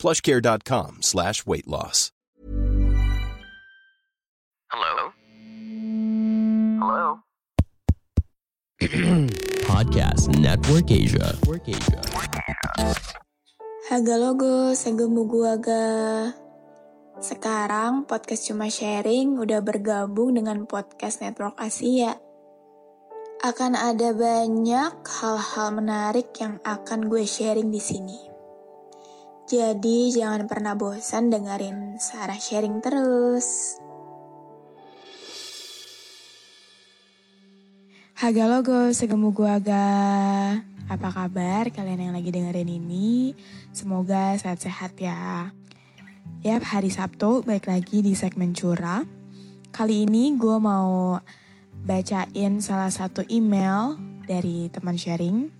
plushcare.com slash weight loss. Hello? Hello? Podcast Network Asia. Network Asia. Haga logo, segemu guaga. Sekarang podcast cuma sharing udah bergabung dengan podcast Network Asia. Akan ada banyak hal-hal menarik yang akan gue sharing di sini. Jadi jangan pernah bosan dengerin Sarah sharing terus. Haga logo, segemu guaga. Apa kabar kalian yang lagi dengerin ini? Semoga sehat-sehat ya. Yap, hari Sabtu balik lagi di segmen Cura. Kali ini gue mau bacain salah satu email dari teman sharing.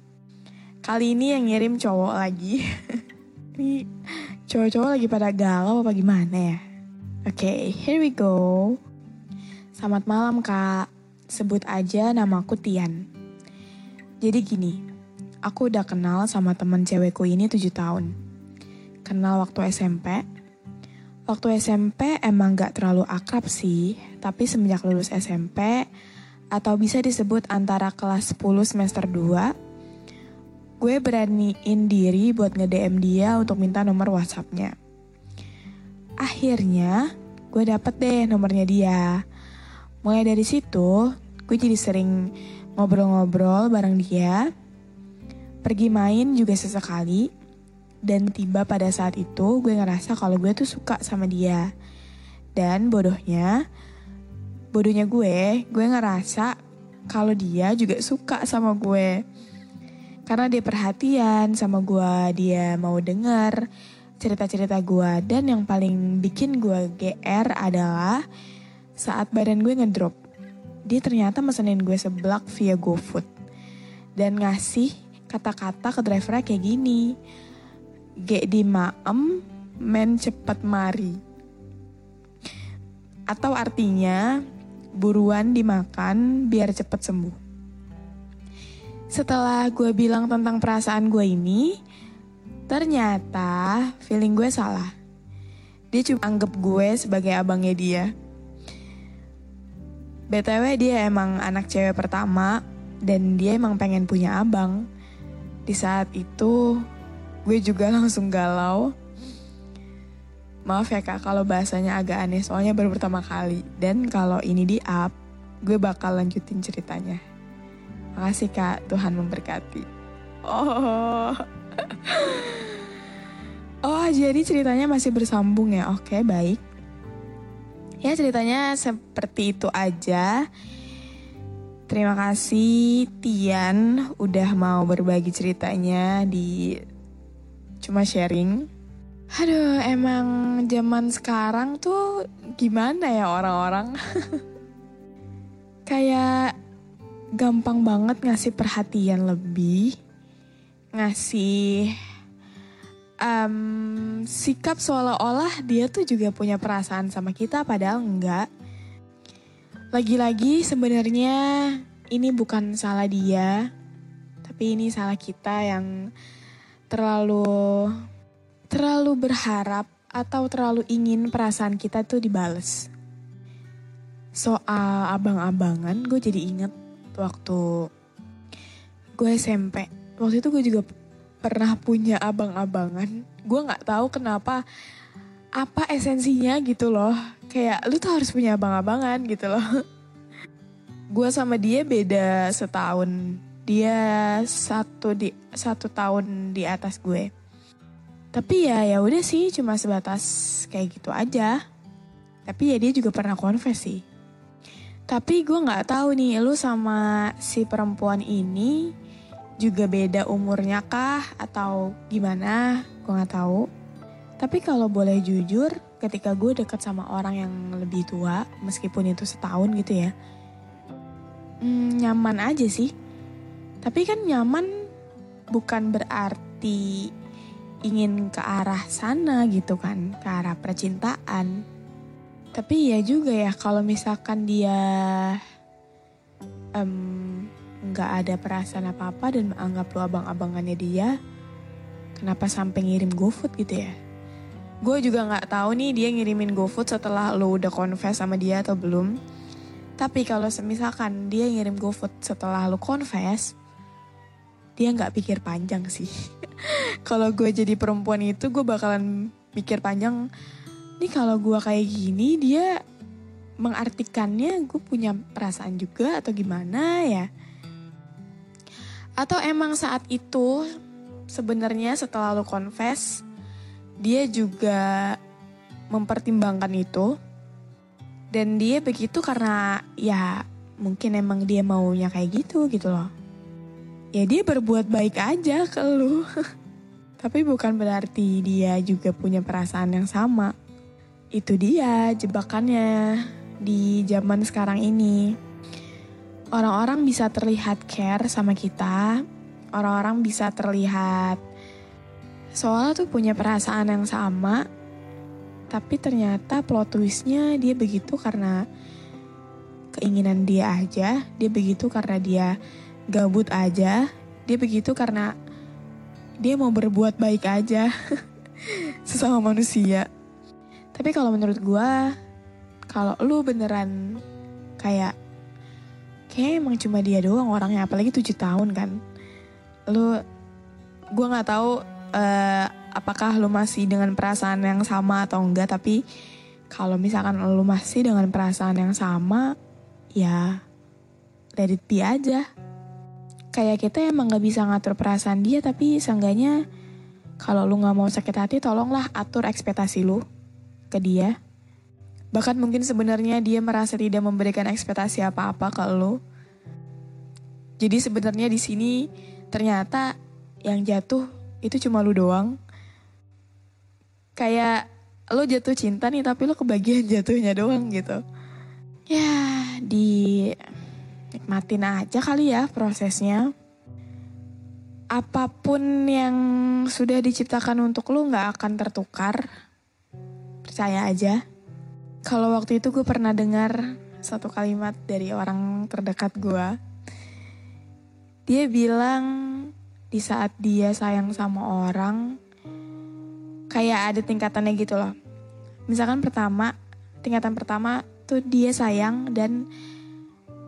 Kali ini yang ngirim cowok lagi. ini cowok-cowok lagi pada galau apa gimana ya? Oke, okay, here we go. Selamat malam kak, sebut aja namaku Tian. Jadi gini, aku udah kenal sama temen cewekku ini 7 tahun. Kenal waktu SMP, Waktu SMP emang gak terlalu akrab sih, tapi semenjak lulus SMP, atau bisa disebut antara kelas 10 semester 2, gue beraniin diri buat nge-DM dia untuk minta nomor WhatsAppnya. Akhirnya, gue dapet deh nomornya dia. Mulai dari situ, gue jadi sering ngobrol-ngobrol bareng dia, pergi main juga sesekali, dan tiba pada saat itu gue ngerasa kalau gue tuh suka sama dia. Dan bodohnya, bodohnya gue, gue ngerasa kalau dia juga suka sama gue. Karena dia perhatian sama gue, dia mau denger cerita-cerita gue. Dan yang paling bikin gue GR adalah saat badan gue ngedrop. Dia ternyata mesenin gue seblak via GoFood. Dan ngasih kata-kata ke drivernya kayak gini G di maem, men cepat mari. Atau artinya, buruan dimakan biar cepat sembuh. Setelah gue bilang tentang perasaan gue ini, ternyata feeling gue salah. Dia cuma anggap gue sebagai abangnya dia. BTW dia emang anak cewek pertama dan dia emang pengen punya abang. Di saat itu gue juga langsung galau. Maaf ya kak kalau bahasanya agak aneh soalnya baru pertama kali. Dan kalau ini di up, gue bakal lanjutin ceritanya. Makasih kak, Tuhan memberkati. Oh. Oh, jadi ceritanya masih bersambung ya. Oke, baik. Ya, ceritanya seperti itu aja. Terima kasih Tian udah mau berbagi ceritanya di cuma sharing. Aduh, emang zaman sekarang tuh gimana ya orang-orang? Kayak gampang banget ngasih perhatian lebih, ngasih um, sikap seolah-olah dia tuh juga punya perasaan sama kita, padahal enggak. Lagi-lagi sebenarnya ini bukan salah dia, tapi ini salah kita yang terlalu terlalu berharap atau terlalu ingin perasaan kita tuh dibales. Soal abang-abangan, gue jadi inget waktu gue SMP. Waktu itu gue juga pernah punya abang-abangan. Gue nggak tahu kenapa apa esensinya gitu loh. Kayak lu tuh harus punya abang-abangan gitu loh. gue sama dia beda setahun dia satu di satu tahun di atas gue tapi ya ya udah sih cuma sebatas kayak gitu aja tapi ya dia juga pernah konfes sih tapi gue nggak tahu nih lu sama si perempuan ini juga beda umurnya kah atau gimana gue nggak tahu tapi kalau boleh jujur ketika gue deket sama orang yang lebih tua, meskipun itu setahun gitu ya, hmm, nyaman aja sih. Tapi kan nyaman bukan berarti ingin ke arah sana gitu kan, ke arah percintaan. Tapi ya juga ya kalau misalkan dia nggak um, ada perasaan apa-apa dan menganggap lu abang-abangannya dia, kenapa sampai ngirim GoFood gitu ya? Gue juga nggak tahu nih dia ngirimin GoFood setelah lo udah confess sama dia atau belum. Tapi kalau semisalkan dia ngirim GoFood setelah lo confess, dia nggak pikir panjang sih. kalau gue jadi perempuan itu gue bakalan mikir panjang. Nih kalau gue kayak gini dia mengartikannya gue punya perasaan juga atau gimana ya? Atau emang saat itu sebenarnya setelah lo confess dia juga mempertimbangkan itu? Dan dia begitu karena ya mungkin emang dia maunya kayak gitu gitu loh. Ya dia berbuat baik aja ke lu. Tapi bukan berarti dia juga punya perasaan yang sama itu dia jebakannya di zaman sekarang ini. Orang-orang bisa terlihat care sama kita. Orang-orang bisa terlihat Soalnya tuh punya perasaan yang sama, tapi ternyata plot twistnya dia begitu karena keinginan dia aja, dia begitu karena dia gabut aja, dia begitu karena dia mau berbuat baik aja sesama manusia. Tapi kalau menurut gue, kalau lu beneran kayak kayak emang cuma dia doang orangnya, apalagi tujuh tahun kan, lu gue nggak tahu uh, apakah lu masih dengan perasaan yang sama atau enggak tapi kalau misalkan lu masih dengan perasaan yang sama ya let it be aja. Kayak kita emang nggak bisa ngatur perasaan dia tapi seenggaknya kalau lu nggak mau sakit hati tolonglah atur ekspektasi lu ke dia bahkan mungkin sebenarnya dia merasa tidak memberikan ekspektasi apa-apa ke lu jadi sebenarnya di sini ternyata yang jatuh itu cuma lu doang. Kayak lo jatuh cinta nih tapi lo kebagian jatuhnya doang gitu. Ya di nikmatin aja kali ya prosesnya. Apa pun yang sudah diciptakan untuk lo gak akan tertukar. Percaya aja. Kalau waktu itu gue pernah dengar satu kalimat dari orang terdekat gue. Dia bilang di saat dia sayang sama orang kayak ada tingkatannya gitu loh. Misalkan pertama, tingkatan pertama tuh dia sayang dan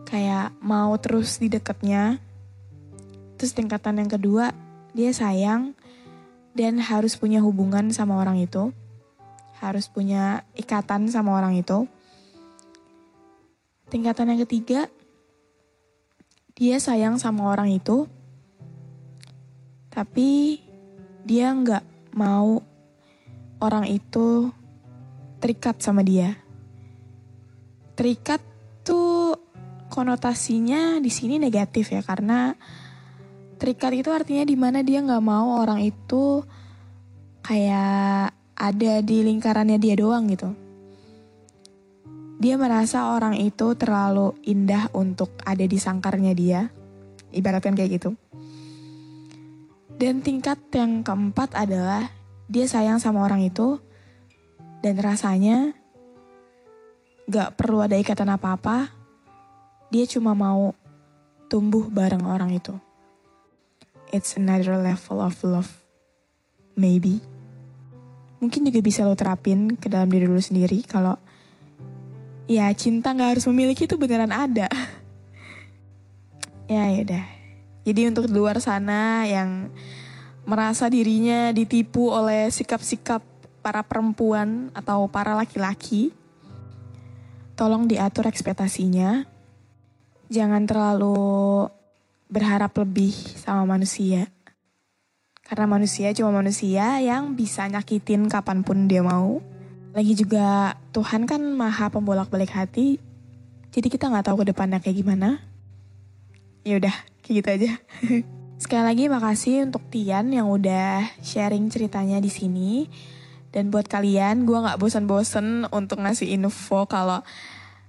kayak mau terus di dekatnya. Terus tingkatan yang kedua, dia sayang dan harus punya hubungan sama orang itu. Harus punya ikatan sama orang itu. Tingkatan yang ketiga, dia sayang sama orang itu, tapi dia nggak mau orang itu terikat sama dia. Terikat tuh konotasinya di sini negatif ya karena terikat itu artinya di mana dia nggak mau orang itu kayak ada di lingkarannya dia doang gitu. Dia merasa orang itu terlalu indah untuk ada di sangkarnya dia. Ibaratkan kayak gitu. Dan tingkat yang keempat adalah dia sayang sama orang itu dan rasanya gak perlu ada ikatan apa-apa. Dia cuma mau tumbuh bareng orang itu. It's another level of love. Maybe. Mungkin juga bisa lo terapin ke dalam diri lo sendiri kalau ya cinta gak harus memiliki itu beneran ada. ya yaudah. Jadi untuk luar sana yang merasa dirinya ditipu oleh sikap-sikap para perempuan atau para laki-laki, tolong diatur ekspektasinya. Jangan terlalu berharap lebih sama manusia. Karena manusia cuma manusia yang bisa nyakitin kapan pun dia mau. Lagi juga Tuhan kan maha pembolak-balik hati. Jadi kita nggak tahu ke depannya kayak gimana. Ya udah, Kayak gitu aja. Sekali lagi makasih untuk Tian yang udah sharing ceritanya di sini. Dan buat kalian, gue nggak bosan-bosan untuk ngasih info kalau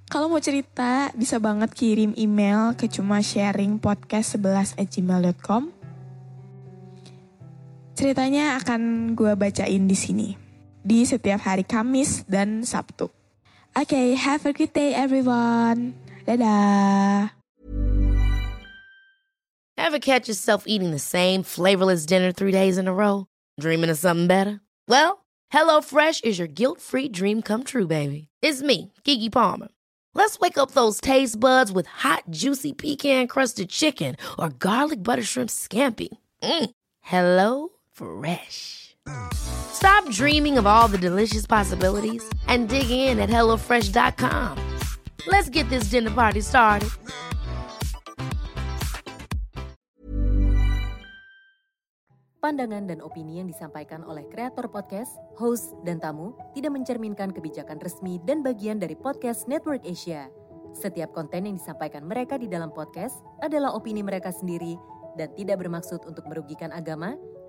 kalau mau cerita bisa banget kirim email ke cuma sharing podcast 11 at gmail.com. Ceritanya akan gue bacain di sini di setiap hari Kamis dan Sabtu. Oke, okay, have a good day everyone. Dadah. Ever catch yourself eating the same flavorless dinner three days in a row? Dreaming of something better? Well, HelloFresh is your guilt-free dream come true, baby. It's me, Kiki Palmer. Let's wake up those taste buds with hot, juicy pecan-crusted chicken or garlic butter shrimp scampi. Mm. Hello Fresh. Stop dreaming of all the delicious possibilities and dig in at HelloFresh.com. Let's get this dinner party started. Pandangan dan opini yang disampaikan oleh kreator podcast, host, dan tamu tidak mencerminkan kebijakan resmi dan bagian dari podcast Network Asia. Setiap konten yang disampaikan mereka di dalam podcast adalah opini mereka sendiri dan tidak bermaksud untuk merugikan agama,